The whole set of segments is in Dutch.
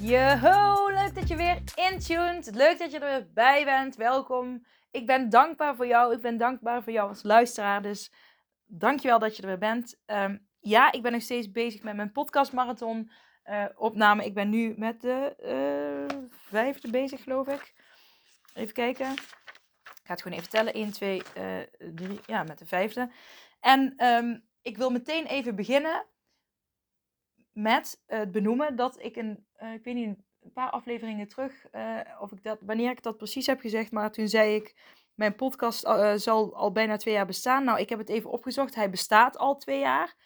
Yo, leuk dat je weer intuned. Leuk dat je er weer bij bent. Welkom. Ik ben dankbaar voor jou. Ik ben dankbaar voor jou als luisteraar. Dus dankjewel dat je er weer bent. Ehm, ja, ik ben nog steeds bezig met mijn podcastmarathon uh, opname. Ik ben nu met de uh, vijfde bezig, geloof ik. Even kijken. Ik ga het gewoon even tellen. 1, 2, uh, 3. Ja, met de vijfde. En um, ik wil meteen even beginnen met het benoemen dat ik een, uh, ik weet niet, een paar afleveringen terug, uh, of ik dat, wanneer ik dat precies heb gezegd, maar toen zei ik, mijn podcast zal al bijna twee jaar bestaan. Nou, ik heb het even opgezocht, hij bestaat al twee jaar,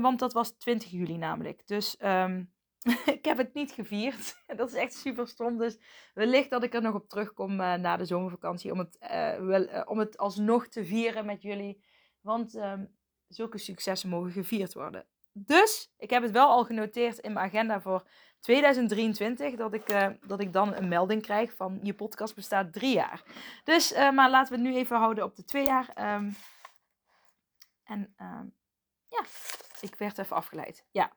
want dat was 20 juli namelijk. Dus um, ik heb het niet gevierd. dat is echt super stom. Dus wellicht dat ik er nog op terugkom na de zomervakantie om het, wel, om het alsnog te vieren met jullie. Want um, zulke successen mogen gevierd worden. Dus ik heb het wel al genoteerd in mijn agenda voor 2023. Dat ik, uh, dat ik dan een melding krijg van je podcast bestaat drie jaar. Dus, uh, maar laten we het nu even houden op de twee jaar. Um, en uh, ja, ik werd even afgeleid. Ja,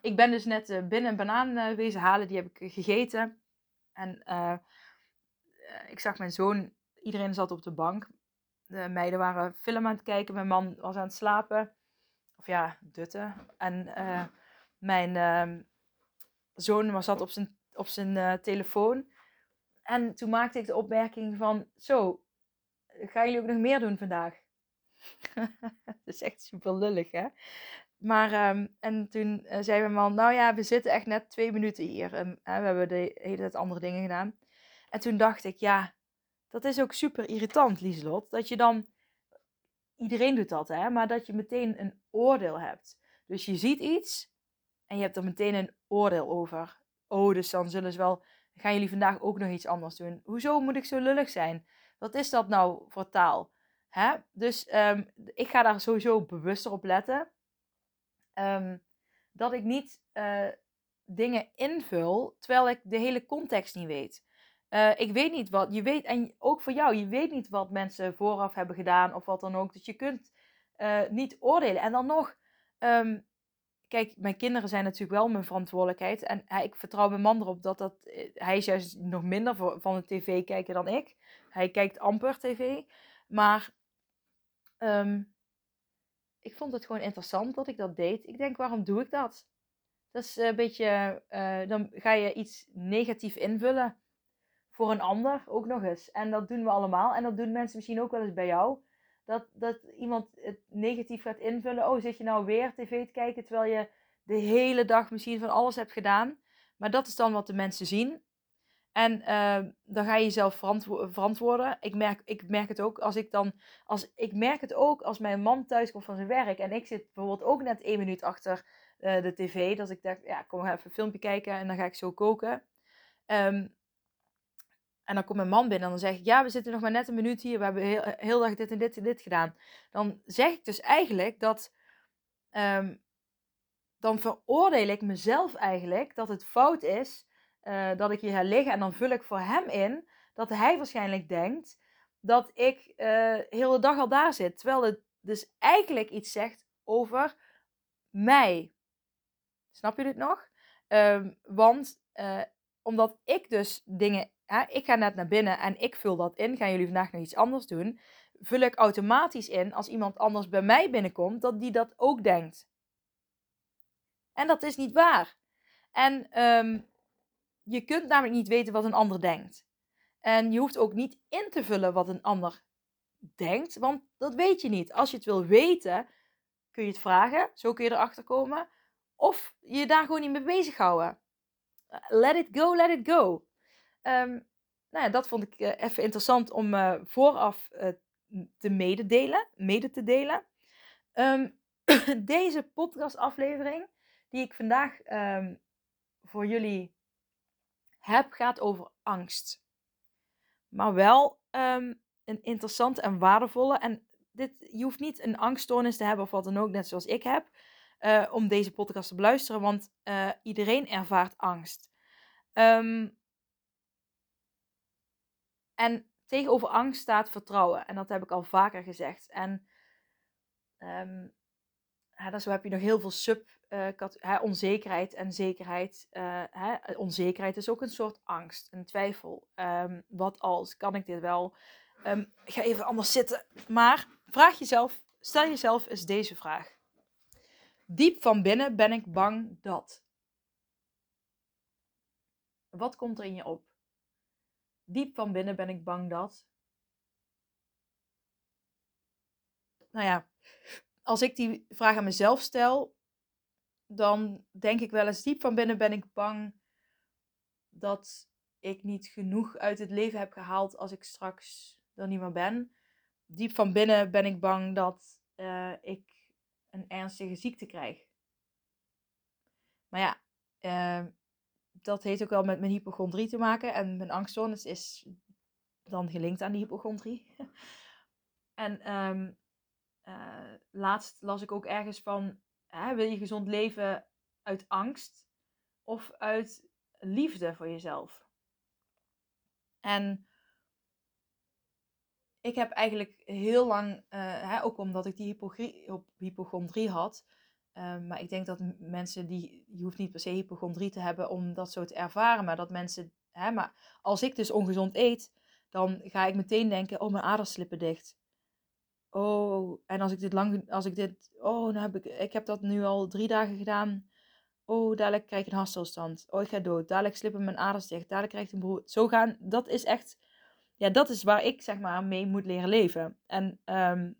ik ben dus net uh, binnen een banaan wezen halen. Die heb ik gegeten. En ik zag mijn zoon, iedereen zat op de bank. De meiden waren film aan het kijken. Mijn man was aan het slapen. Ja, dutten. En uh, mijn uh, zoon was zat op zijn, op zijn uh, telefoon. En toen maakte ik de opmerking van... Zo, gaan jullie ook nog meer doen vandaag? dat is echt super lullig, hè? Maar, um, en toen zei mijn man... Nou ja, we zitten echt net twee minuten hier. En, we hebben de hele tijd andere dingen gedaan. En toen dacht ik, ja... Dat is ook super irritant, Lieslot. Dat je dan iedereen doet dat, hè, maar dat je meteen een oordeel hebt. Dus je ziet iets en je hebt er meteen een oordeel over. Oh, dus dan zullen ze wel, gaan jullie vandaag ook nog iets anders doen? Hoezo moet ik zo lullig zijn? Wat is dat nou voor taal? Hè? Dus um, ik ga daar sowieso bewuster op letten. Um, dat ik niet uh, dingen invul terwijl ik de hele context niet weet. Uh, ik weet niet wat, je weet, en ook voor jou, je weet niet wat mensen vooraf hebben gedaan of wat dan ook. Dus je kunt uh, niet oordelen. En dan nog, um, kijk, mijn kinderen zijn natuurlijk wel mijn verantwoordelijkheid. En ik vertrouw mijn man erop dat dat, eh, hij is juist nog minder van de tv kijken dan ik. Hij kijkt amper tv. Maar um, ik vond het gewoon interessant dat ik dat deed. Ik denk, waarom doe ik dat? Dat is een beetje, dan ga je iets negatief invullen voor een ander ook nog eens. En dat doen we allemaal. En dat doen mensen misschien ook wel eens bij jou. Dat, dat iemand het negatief gaat invullen. Oh, zit je nou weer tv te kijken terwijl je de hele dag misschien van alles hebt gedaan. Maar dat is dan wat de mensen zien. En uh, dan ga je jezelf verantwo verantwoorden. Ik merk, ik merk het ook als ik dan. Als, ik merk het ook als mijn man thuis komt van zijn werk. En ik zit bijvoorbeeld ook net één minuut achter uh, de tv. Dat ik denk, ja, kom even een filmpje kijken en dan ga ik zo koken. Um, en dan komt mijn man binnen en dan zeg ik, ja, we zitten nog maar net een minuut hier, we hebben heel, heel dag dit en dit en dit gedaan. Dan zeg ik dus eigenlijk dat, um, dan veroordeel ik mezelf eigenlijk dat het fout is uh, dat ik hier ga. En dan vul ik voor hem in dat hij waarschijnlijk denkt dat ik uh, de hele dag al daar zit. Terwijl het dus eigenlijk iets zegt over mij. Snap je dit nog? Um, want uh, omdat ik dus dingen ik ga net naar binnen en ik vul dat in. Gaan jullie vandaag nog iets anders doen? Vul ik automatisch in als iemand anders bij mij binnenkomt, dat die dat ook denkt. En dat is niet waar. En um, je kunt namelijk niet weten wat een ander denkt. En je hoeft ook niet in te vullen wat een ander denkt, want dat weet je niet. Als je het wil weten, kun je het vragen, zo kun je erachter komen. Of je daar gewoon niet mee bezighouden. Let it go, let it go. Um, nou ja, dat vond ik uh, even interessant om uh, vooraf uh, te mededelen, mede te delen. Um, deze podcastaflevering die ik vandaag um, voor jullie heb, gaat over angst. Maar wel een interessante en waardevolle. En dit, je hoeft niet een angststoornis te hebben of wat dan ook, net zoals ik heb, om deze podcast te beluisteren, want iedereen ervaart angst. Um, en tegenover angst staat vertrouwen. En dat heb ik al vaker gezegd. En um, zo heb je nog heel veel sub uh, onzekerheid en zekerheid. Uh, hè, onzekerheid is ook een soort angst, een twijfel. Um, wat als, kan ik dit wel? Um, ga even anders zitten. Maar vraag jezelf, stel jezelf eens deze vraag. Diep van binnen ben ik bang dat. Wat komt er in je op? Diep van binnen ben ik bang dat. Nou ja, als ik die vraag aan mezelf stel, dan denk ik wel eens diep van binnen ben ik bang dat ik niet genoeg uit het leven heb gehaald als ik straks er niet meer ben. Diep van binnen ben ik bang dat uh, ik een ernstige ziekte krijg. Maar ja, uh, dat heeft ook wel met mijn hypochondrie te maken. En mijn angststoornis is dan gelinkt aan die hypochondrie. en um, uh, laatst las ik ook ergens van, hè, wil je gezond leven uit angst of uit liefde voor jezelf? En ik heb eigenlijk heel lang, uh, hè, ook omdat ik die hypochondrie had, uh, maar ik denk dat mensen die, je hoeft niet per se hypochondrie te hebben om dat zo te ervaren, maar dat mensen, hè, maar als ik dus ongezond eet, dan ga ik meteen denken, oh mijn aders slippen dicht. Oh, en als ik dit lang, als ik dit, oh, dan heb ik, ik heb dat nu al drie dagen gedaan. Oh, dadelijk krijg ik een hartstilstand. Oh, ik ga dood. Dadelijk slippen mijn aders dicht. Dadelijk krijg ik een broer. Zo gaan, dat is echt, ja, dat is waar ik zeg maar mee moet leren leven. En um,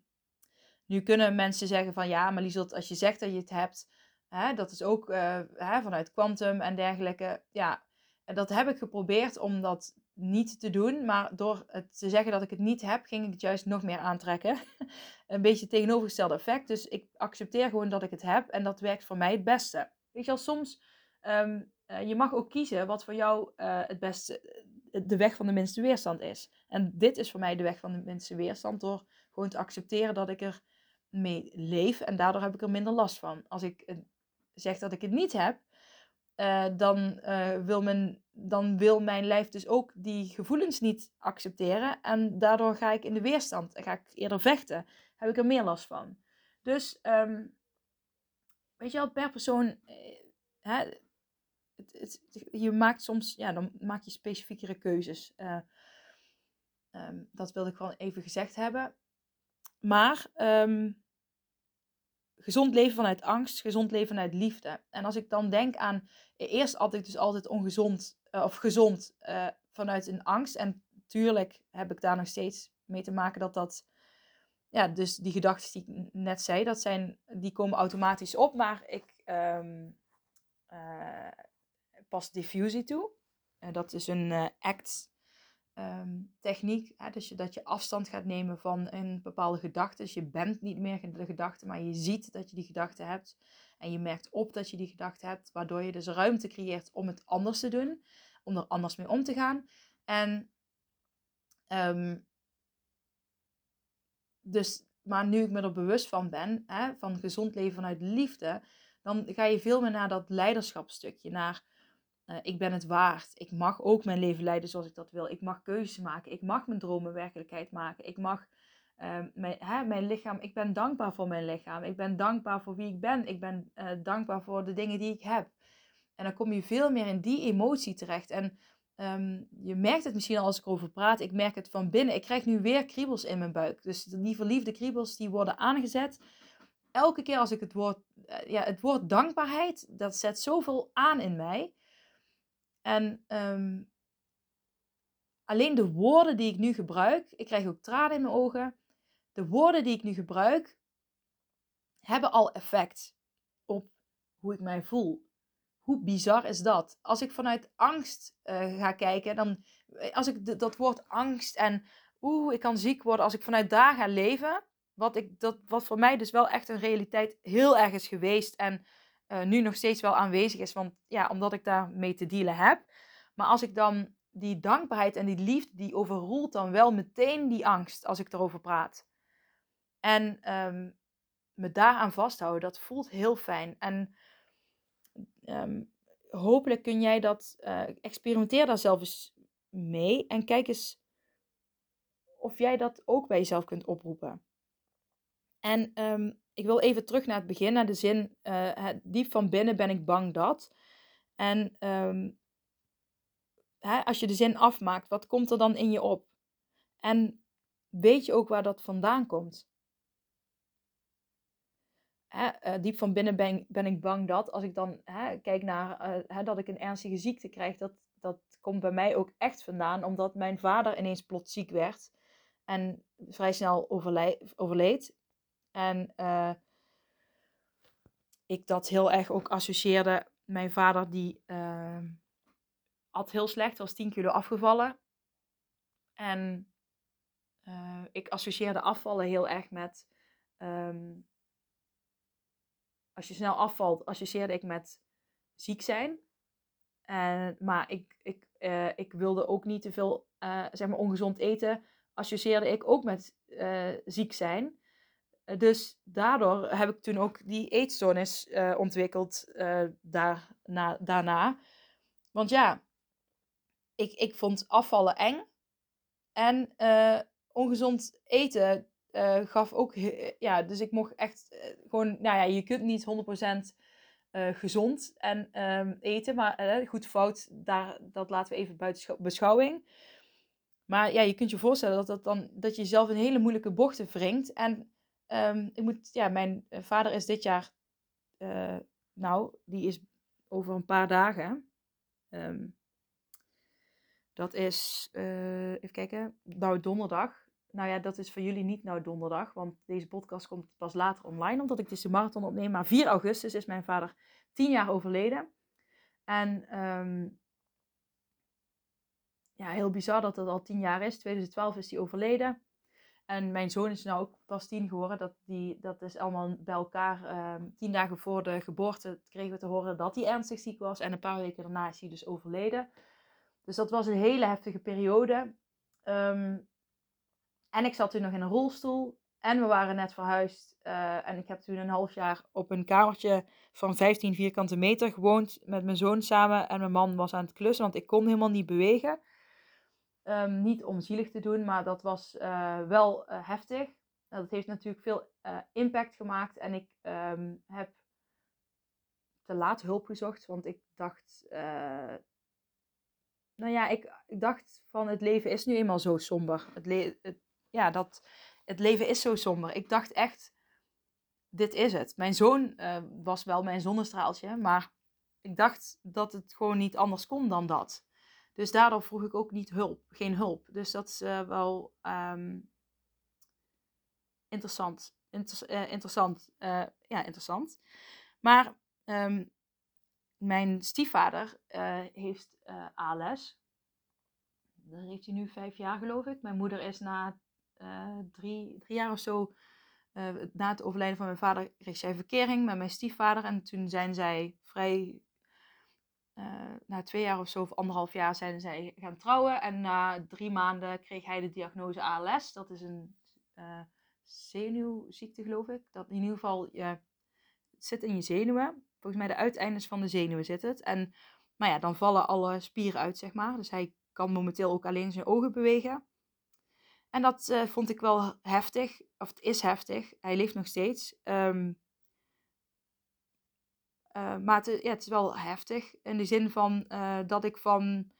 nu kunnen mensen zeggen van, ja, maar Liesel, als je zegt dat je het hebt, hè, dat is ook uh, hè, vanuit kwantum en dergelijke. Ja, en dat heb ik geprobeerd om dat niet te doen. Maar door het te zeggen dat ik het niet heb, ging ik het juist nog meer aantrekken. een beetje tegenovergestelde effect. Dus ik accepteer gewoon dat ik het heb. En dat werkt voor mij het beste. Weet je wel, soms... Um, uh, je mag ook kiezen wat voor jou uh, het beste, de weg van de minste weerstand is. En dit is voor mij de weg van de minste weerstand. Door gewoon te accepteren dat ik er mee leef. En daardoor heb ik er minder last van. Als ik zeg dat ik het niet heb, uh, dan, uh, wil mijn, dan wil mijn lijf dus ook die gevoelens niet accepteren. En daardoor ga ik in de weerstand. Ga ik eerder vechten. Heb ik er meer last van. Dus, um, weet je wel, per persoon. Uh, hè, het, je maakt soms, ja, dan maak je specifiekere keuzes. Um, dat wilde ik gewoon even gezegd hebben. Maar um, gezond leven vanuit angst, gezond leven vanuit liefde. En als ik dan denk aan, eerst had ik dus altijd ongezond uh, of gezond uh, vanuit een angst. En tuurlijk heb ik daar nog steeds mee te maken dat dat, ja, dus die gedachten die ik net zei, dat zijn, die komen automatisch op. Maar ik um, pas diffusie toe. dat is een act um, techniek. Hè? Dus dat je afstand gaat nemen van een bepaalde gedachte. Dus je bent niet meer de gedachte, maar je ziet dat je die gedachte hebt. En je merkt op dat je die gedachte hebt, waardoor je dus ruimte creëert om het anders te doen. Om er anders mee om te gaan. En um, dus, maar nu ik me er bewust van ben, hè, van gezond leven vanuit liefde, dan ga je veel meer naar dat leiderschapstukje. Naar uh, ik ben het waard. Ik mag ook mijn leven leiden zoals ik dat wil. Ik mag keuzes maken. Ik mag mijn dromen werkelijkheid maken. Ik mag uh, mijn, hè, mijn lichaam. Ik ben dankbaar voor mijn lichaam. Ik ben dankbaar voor wie ik ben. Ik ben uh, dankbaar voor de dingen die ik heb. En dan kom je veel meer in die emotie terecht. En um, je merkt het misschien al als ik erover praat. Ik merk het van binnen. Ik krijg nu weer kriebels in mijn buik. Dus die verliefde kriebels die worden aangezet. Elke keer als ik het woord, uh, ja, het woord dankbaarheid, dat zet zoveel aan in mij. En um, alleen de woorden die ik nu gebruik, ik krijg ook tranen in mijn ogen. De woorden die ik nu gebruik, hebben al effect op hoe ik mij voel. Hoe bizar is dat? Als ik vanuit angst uh, ga kijken, dan eh, als ik dat woord angst en oeh, ik kan ziek worden, als ik vanuit daar ga leven, wat, ik, dat, wat voor mij dus wel echt een realiteit heel erg is geweest en nu nog steeds wel aanwezig is. Want ja, omdat ik daarmee te dealen heb. Maar als ik dan die dankbaarheid en die liefde, die overroelt dan wel meteen die angst als ik erover praat. En um, me daaraan vasthouden, dat voelt heel fijn. En ehm, hopelijk kun jij dat, uh, experimenteer daar zelf eens mee en kijk eens of jij dat ook bij jezelf kunt oproepen. En ehm, ik wil even terug naar het begin, naar de zin, uh, diep van binnen ben ik bang dat. En hè, als je de zin afmaakt, wat komt er dan in je op? En weet je ook waar dat vandaan komt? Uh, diep van binnen ben, ik bang dat, als ik dan hè, kijk naar uh, dat ik een ernstige ziekte krijg, dat, dat komt bij mij ook echt vandaan, omdat mijn vader ineens plots ziek werd en vrij snel overleed. En uh, ik dat heel erg ook associeerde. Mijn vader die ehm, at heel slecht, was 10 kilo afgevallen. En uh, ik associeerde afvallen heel erg met. Um, als je snel afvalt, associeerde ik met ziek zijn. En, maar ik, ik, uh, ik wilde ook niet te veel uh, zeg maar ongezond eten. Associeerde ik ook met ziek zijn. Dus daardoor heb ik toen ook die eetstoornis ontwikkeld daarna, daarna. Want ja, ik, ik vond afvallen eng. En uh, ongezond eten gaf ook, ja, dus ik mocht echt gewoon, nou ja, je kunt niet 100% gezond en um, eten, maar goed fout, daar, dat laten we even buiten beschouwing. Maar ja, je kunt je voorstellen dat, dat, dan, dat je jezelf in hele moeilijke bochten wringt. En um, ik moet, ja, mijn vader is dit jaar, nou, die is over een paar dagen. Um, dat is, uh, even kijken, nou donderdag. Nou ja, dat is voor jullie niet nou donderdag, want deze podcast komt pas later online, omdat ik dus de marathon opneem. Maar 4 augustus is mijn vader 10 jaar overleden. En um, ja, heel bizar dat het al 10 jaar is. 2012 is hij overleden. En mijn zoon is nou ook pas 10 geworden. Dat, die, dat is allemaal bij elkaar. Um, tien dagen voor de geboorte kregen we te horen dat hij ernstig ziek was. En een paar weken daarna is hij dus overleden. Dus dat was een hele heftige periode. Um, en ik zat toen nog in een rolstoel. En we waren net verhuisd. Uh, en ik heb toen een half jaar op een kamertje van 15 vierkante meter gewoond met mijn zoon samen. En mijn man was aan het klussen, want ik kon helemaal niet bewegen. Um, niet om zielig te doen, maar dat was uh, wel uh, heftig. Nou, dat heeft natuurlijk veel impact gemaakt. En ik um, heb te laat hulp gezocht, want ik dacht nou ja, ik, ik dacht van het leven is nu eenmaal zo somber. Het, ja, dat, het leven is zo somber. Ik dacht echt, dit is het. Mijn zoon was wel mijn zonnestraaltje, maar ik dacht dat het gewoon niet anders kon dan dat. Dus daardoor vroeg ik ook niet hulp, geen hulp. Dus dat is uh, wel um, interessant. Inter uh, interessant. ja, interessant. Maar um, mijn stiefvader heeft ALS. Dat heeft hij nu vijf jaar, geloof ik. Mijn moeder is na drie, drie jaar of zo, na het overlijden van mijn vader, kreeg zij verkering met mijn stiefvader. En toen zijn zij vrij, na twee jaar of zo, of anderhalf jaar, zijn zij gaan trouwen. En na drie maanden kreeg hij de diagnose ALS. Dat is een zenuwziekte, geloof ik. Dat in ieder geval, zit in je zenuwen volgens mij de uiteindes van de zenuwen zit het. En nou ja, dan vallen alle spieren uit, zeg maar. Dus hij kan momenteel ook alleen zijn ogen bewegen. En dat uh, vond ik wel heftig, of het is heftig. Hij leeft nog steeds. Um, uh, maar het, ja, het is wel heftig in de zin van uh, dat ik van.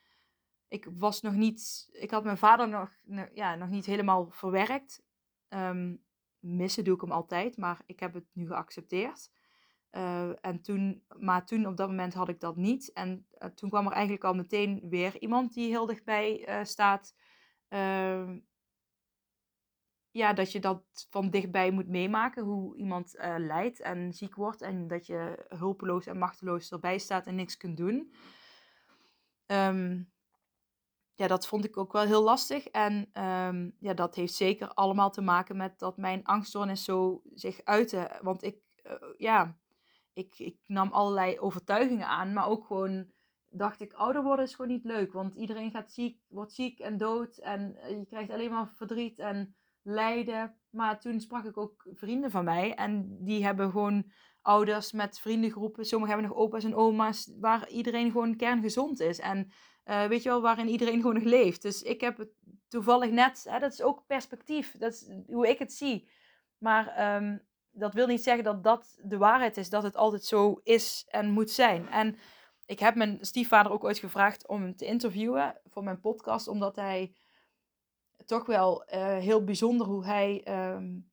Ik was nog niet. Ik had mijn vader nog, ja, nog niet helemaal verwerkt. Um, missen doe ik hem altijd, maar ik heb het nu geaccepteerd. Uh, en toen, maar toen op dat moment had ik dat niet. En toen kwam er eigenlijk al meteen weer iemand die heel dichtbij staat. Ehm, ja, dat je dat van dichtbij moet meemaken, hoe iemand lijdt en ziek wordt. En dat je hulpeloos en machteloos erbij staat en niks kunt doen. Um, ja, dat vond ik ook wel heel lastig. En um, ja, dat heeft zeker allemaal te maken met dat mijn angststoornis zo zich uitte. Want ik, ja, ik, ik nam allerlei overtuigingen aan, maar ook gewoon dacht ik, ouder worden is gewoon niet leuk. Want iedereen gaat ziek, wordt ziek en dood. En eh, je krijgt alleen maar verdriet en lijden. Maar toen sprak ik ook vrienden van mij. En die hebben gewoon ouders met vriendengroepen. Sommigen hebben nog opa's en oma's. Waar iedereen gewoon kerngezond is. En uh, weet je wel, waarin iedereen gewoon nog leeft. Dus ik heb het toevallig net. Hè, dat is ook perspectief. Dat is hoe ik het zie. Maar um, dat wil niet zeggen dat dat de waarheid is. Dat het altijd zo is en moet zijn. En ik heb mijn stiefvader ook ooit gevraagd om hem te interviewen voor mijn podcast, omdat hij toch wel uh, heel bijzonder hoe hij um,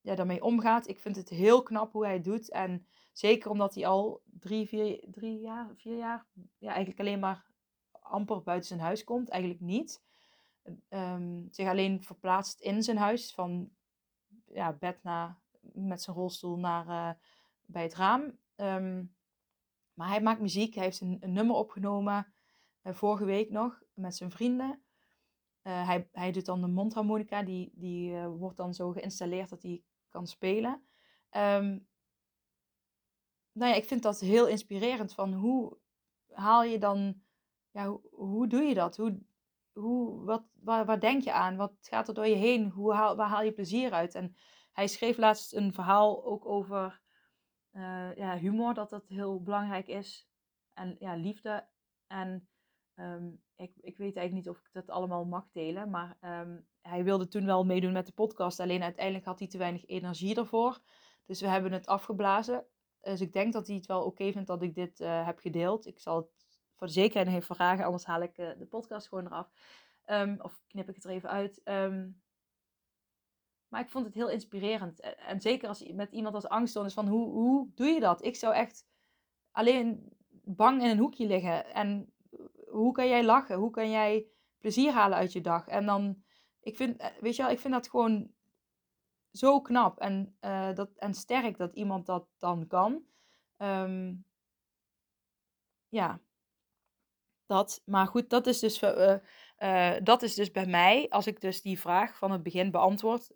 ja, daarmee omgaat. Ik vind het heel knap hoe hij het doet. En zeker omdat hij al drie, vier, drie jaar, vier jaar, ja, eigenlijk alleen maar amper buiten zijn huis komt. Eigenlijk niet. Um, zich alleen verplaatst in zijn huis, van ja, bed naar, met zijn rolstoel naar uh, bij het raam. Um, maar hij maakt muziek. Hij heeft een, nummer opgenomen uh, vorige week nog met zijn vrienden. Uh, hij, hij doet dan de mondharmonica. Die, die uh, wordt dan zo geïnstalleerd dat hij kan spelen. Um, nou ja, ik vind dat heel inspirerend. Van hoe haal je dan... Ja, hoe, doe je dat? Hoe, hoe, wat, waar, denk je aan? Wat gaat er door je heen? Hoe haal, waar haal je plezier uit? En hij schreef laatst een verhaal ook over uh, ja, humor, dat dat heel belangrijk is. En ja, liefde. En um, ik, ik weet eigenlijk niet of ik dat allemaal mag delen. Maar um, hij wilde toen wel meedoen met de podcast. Alleen uiteindelijk had hij te weinig energie ervoor. Dus we hebben het afgeblazen. Dus ik denk dat hij het wel oké vindt dat ik dit uh, heb gedeeld. Ik zal het voor de zekerheid even vragen. Anders haal ik uh, de podcast gewoon eraf. Um, of knip ik het er even uit. Um, maar ik vond het heel inspirerend. En zeker als met iemand als angststoornis, van hoe, hoe doe je dat? Ik zou echt alleen bang in een hoekje liggen. En hoe kan jij lachen? Hoe kan jij plezier halen uit je dag? En dan, ik vind, eh, weet je wel, ik vind dat gewoon zo knap en, uh, dat, en sterk dat iemand dat dan kan. Um, ja, dat. Maar goed, dat is dus uh, dat is dus bij mij, als ik dus die vraag van het begin beantwoord,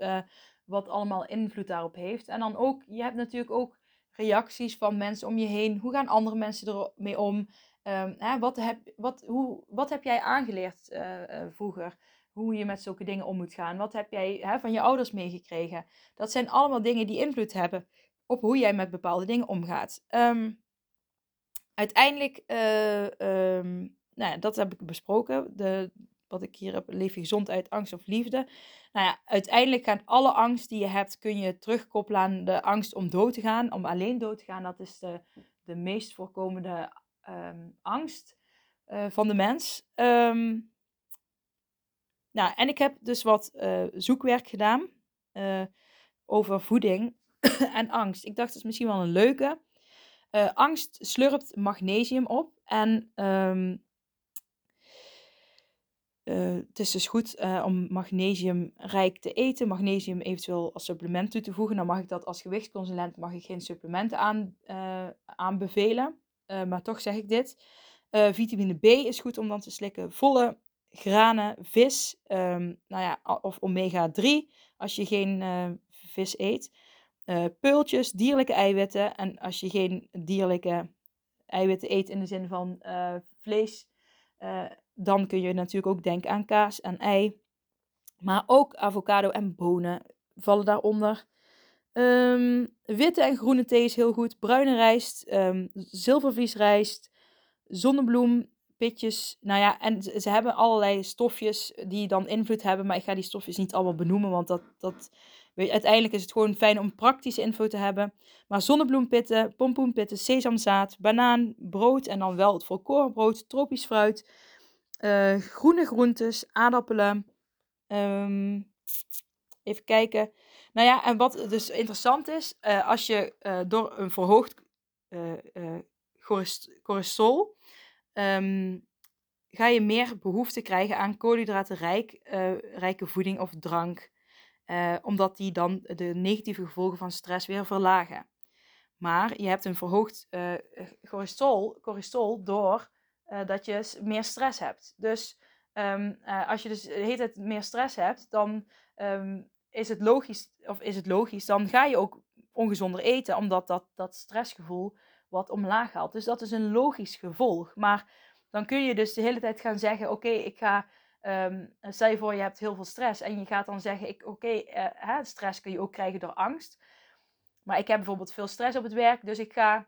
wat allemaal invloed daarop heeft. En dan ook, je hebt natuurlijk ook reacties van mensen om je heen. Hoe gaan andere mensen ermee om? Um, hè, wat, heb, wat, hoe, wat heb jij aangeleerd uh, vroeger? Hoe je met zulke dingen om moet gaan? Wat heb jij hè, van je ouders meegekregen? Dat zijn allemaal dingen die invloed hebben op hoe jij met bepaalde dingen omgaat. Um, uiteindelijk, um, nou ja, dat heb ik besproken. De, wat ik hier heb, leef je gezond angst of liefde. Nou ja, uiteindelijk gaan alle angst die je hebt, kun je terugkoppelen aan de angst om dood te gaan, om alleen dood te gaan. Dat is de, de meest voorkomende um, angst uh, van de mens. Um, nou, en ik heb dus wat uh, zoekwerk gedaan uh, over voeding en angst. Ik dacht, dat is misschien wel een leuke. angst slurpt magnesium op en uh, het is dus goed om magnesiumrijk te eten, magnesium eventueel als supplement toe te voegen. Dan mag ik dat als gewichtsconsulent mag ik geen supplementen aan, aanbevelen. Maar toch zeg ik dit. vitamine B is goed om dan te slikken. Volle granen, vis, um, nou ja, of omega 3 als je geen vis eet. peultjes, dierlijke eiwitten. En als je geen dierlijke eiwitten eet in de zin van vlees dan kun je natuurlijk ook denken aan kaas en ei. Maar ook avocado en bonen vallen daaronder. Um, witte en groene thee is heel goed. Bruine rijst, um, zilvervliesrijst, zonnebloem, pitjes. Nou ja, en ze hebben allerlei stofjes die dan invloed hebben. Maar ik ga die stofjes niet allemaal benoemen, want dat, dat, weet uiteindelijk is het gewoon fijn om praktische info te hebben. Maar zonnebloempitten, pompoenpitten, sesamzaad, banaan, brood en dan wel het volkorenbrood, tropisch fruit, uh, groene groentes, aardappelen. Um, even kijken. Nou ja, en wat dus interessant is, uh, als je uh, door een verhoogd cholesterol um, ga je meer behoefte krijgen aan koolhydratenrijk rijke voeding of drank. omdat die dan de negatieve gevolgen van stress weer verlagen. Maar je hebt een verhoogd cholesterol, cholesterol door uh, dat je meer stress hebt. Dus uh, als je dus hele tijd meer stress hebt, dan um, is het logisch, of is het logisch, dan ga je ook ongezonder eten, omdat dat, dat stressgevoel wat omlaag haalt. Dus dat is een logisch gevolg. Maar dan kun je dus de hele tijd gaan zeggen: Oké, ik ga. Um, stel je voor, je hebt heel veel stress en je gaat dan zeggen: Oké, uh, stress kun je ook krijgen door angst. Maar ik heb bijvoorbeeld veel stress op het werk, dus ik ga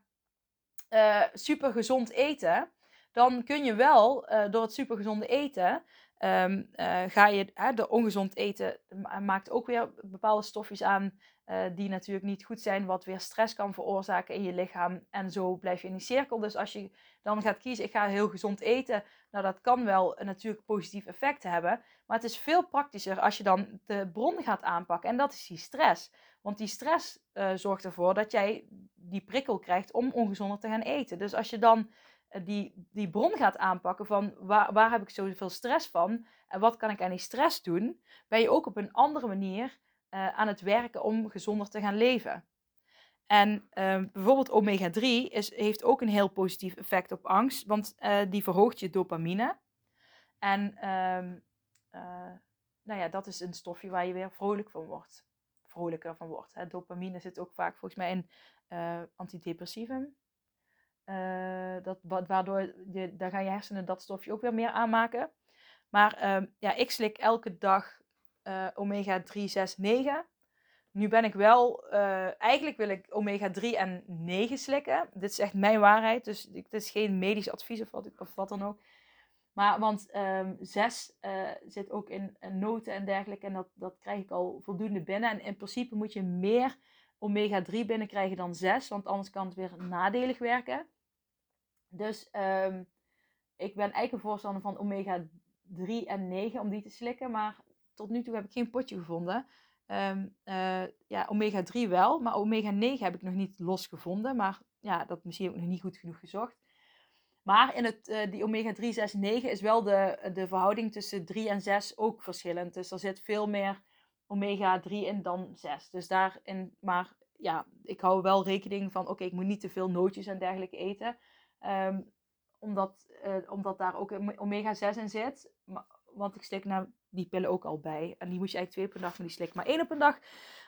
uh, super gezond eten. Dan kun je wel uh, door het super gezonde eten Um, uh, ga je uh, de ongezond eten maakt ook weer bepaalde stofjes aan uh, die natuurlijk niet goed zijn, wat weer stress kan veroorzaken in je lichaam. En zo blijf je in die cirkel. Dus als je dan gaat kiezen, ik ga heel gezond eten, nou dat kan wel natuurlijk positief effect hebben. Maar het is veel praktischer als je dan de bron gaat aanpakken. En dat is die stress. Want die stress zorgt ervoor dat jij die prikkel krijgt om ongezonder te gaan eten. Dus als je dan eh, die, die bron gaat aanpakken van waar, waar heb ik zoveel stress van en wat kan ik aan die stress doen, ben je ook op een andere manier uh, aan het werken om gezonder te gaan leven. En uh, bijvoorbeeld omega-3 is, heeft ook een heel positief effect op angst, want uh, die verhoogt je dopamine. En ehm, nou ja, dat is een stofje waar je weer vrolijk van wordt. Vrolijker van wordt. Hè. Dopamine zit ook vaak volgens mij in antidepressivum. Uh, dat, waardoor je, daar gaan je hersenen dat stofje ook weer meer aanmaken. Maar uh, ja, ik slik elke dag uh, omega 3, 6, 9. Nu ben ik wel, uh, eigenlijk wil ik omega 3 en 9 slikken. Dit is echt mijn waarheid, dus dit is geen medisch advies of wat, dan ook. Maar want um, ehm, 6 zit ook in, in, noten en dergelijke en dat, dat krijg ik al voldoende binnen. En in principe moet je meer omega 3 binnenkrijgen dan 6, want anders kan het weer nadelig werken. Dus um, ik ben eigenlijk een voorstander van omega 3 en 9 om die te slikken. Maar tot nu toe heb ik geen potje gevonden. Um, uh, ja, omega 3 wel, maar omega 9 heb ik nog niet losgevonden. Maar ja, dat misschien ook nog niet goed genoeg gezocht. Maar in het, uh, die omega 3, 6, 9 is wel de, de verhouding tussen 3 en 6 ook verschillend. Dus er zit veel meer omega 3 in dan 6. Dus daarin, maar ja, ik hou wel rekening van, oké, ik moet niet te veel nootjes en dergelijke eten. Um, omdat, uh, omdat daar ook omega-6 in zit. Maar, want ik slik nou die pillen ook al bij. En die moet je eigenlijk twee per dag, maar die slik maar één op een dag.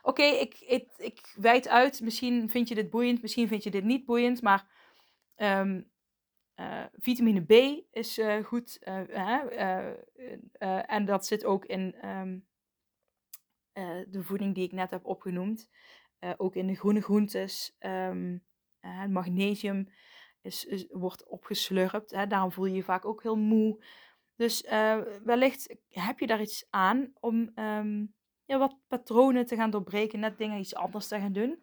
Oké, ik, ik, ik wijd uit. Misschien vind je dit boeiend, misschien vind je dit niet boeiend. Maar um, uh, vitamine B is uh, goed. en dat zit ook in um, de voeding die ik net heb opgenoemd. ook in de groene groentes. magnesium is, wordt opgeslurpt. Hè? Daarom voel je je vaak ook heel moe. Dus wellicht heb je daar iets aan om um, ja, wat patronen te gaan doorbreken, net dingen iets anders te gaan doen.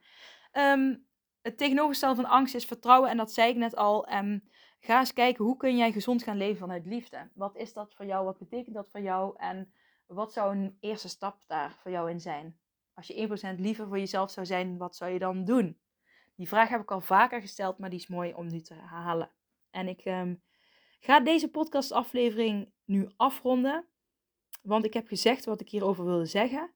Um, het tegenovergestelde van angst is vertrouwen en dat zei ik net al. Um, ga eens kijken hoe kun jij gezond gaan leven vanuit liefde. Wat is dat voor jou? Wat betekent dat voor jou? En wat zou een eerste stap daar voor jou in zijn? Als je 1% liever voor jezelf zou zijn, wat zou je dan doen? Die vraag heb ik al vaker gesteld, maar die is mooi om nu te herhalen. En ik um, ga deze podcastaflevering nu afronden. Want ik heb gezegd wat ik hierover wilde zeggen.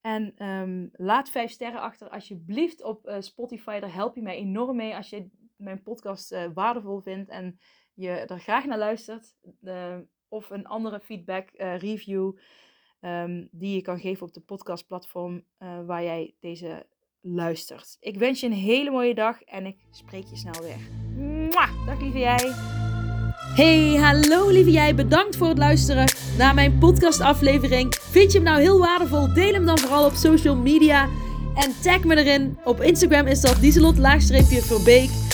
En um, laat vijf sterren achter alsjeblieft op uh, Spotify. Daar help je mij enorm mee als je mijn podcast uh, waardevol vindt en je er graag naar luistert. Of een andere feedback, review um, die je kan geven op de podcastplatform waar jij deze luistert. Ik wens je een hele mooie dag en ik spreek je snel weer. Mwah! Dag lieve jij. Hey, hallo lieve jij. Bedankt voor het luisteren naar mijn podcastaflevering. Vind je hem nou heel waardevol? Deel hem dan vooral op social media. En tag me erin. Op Instagram is dat Dieselot-Verbeek.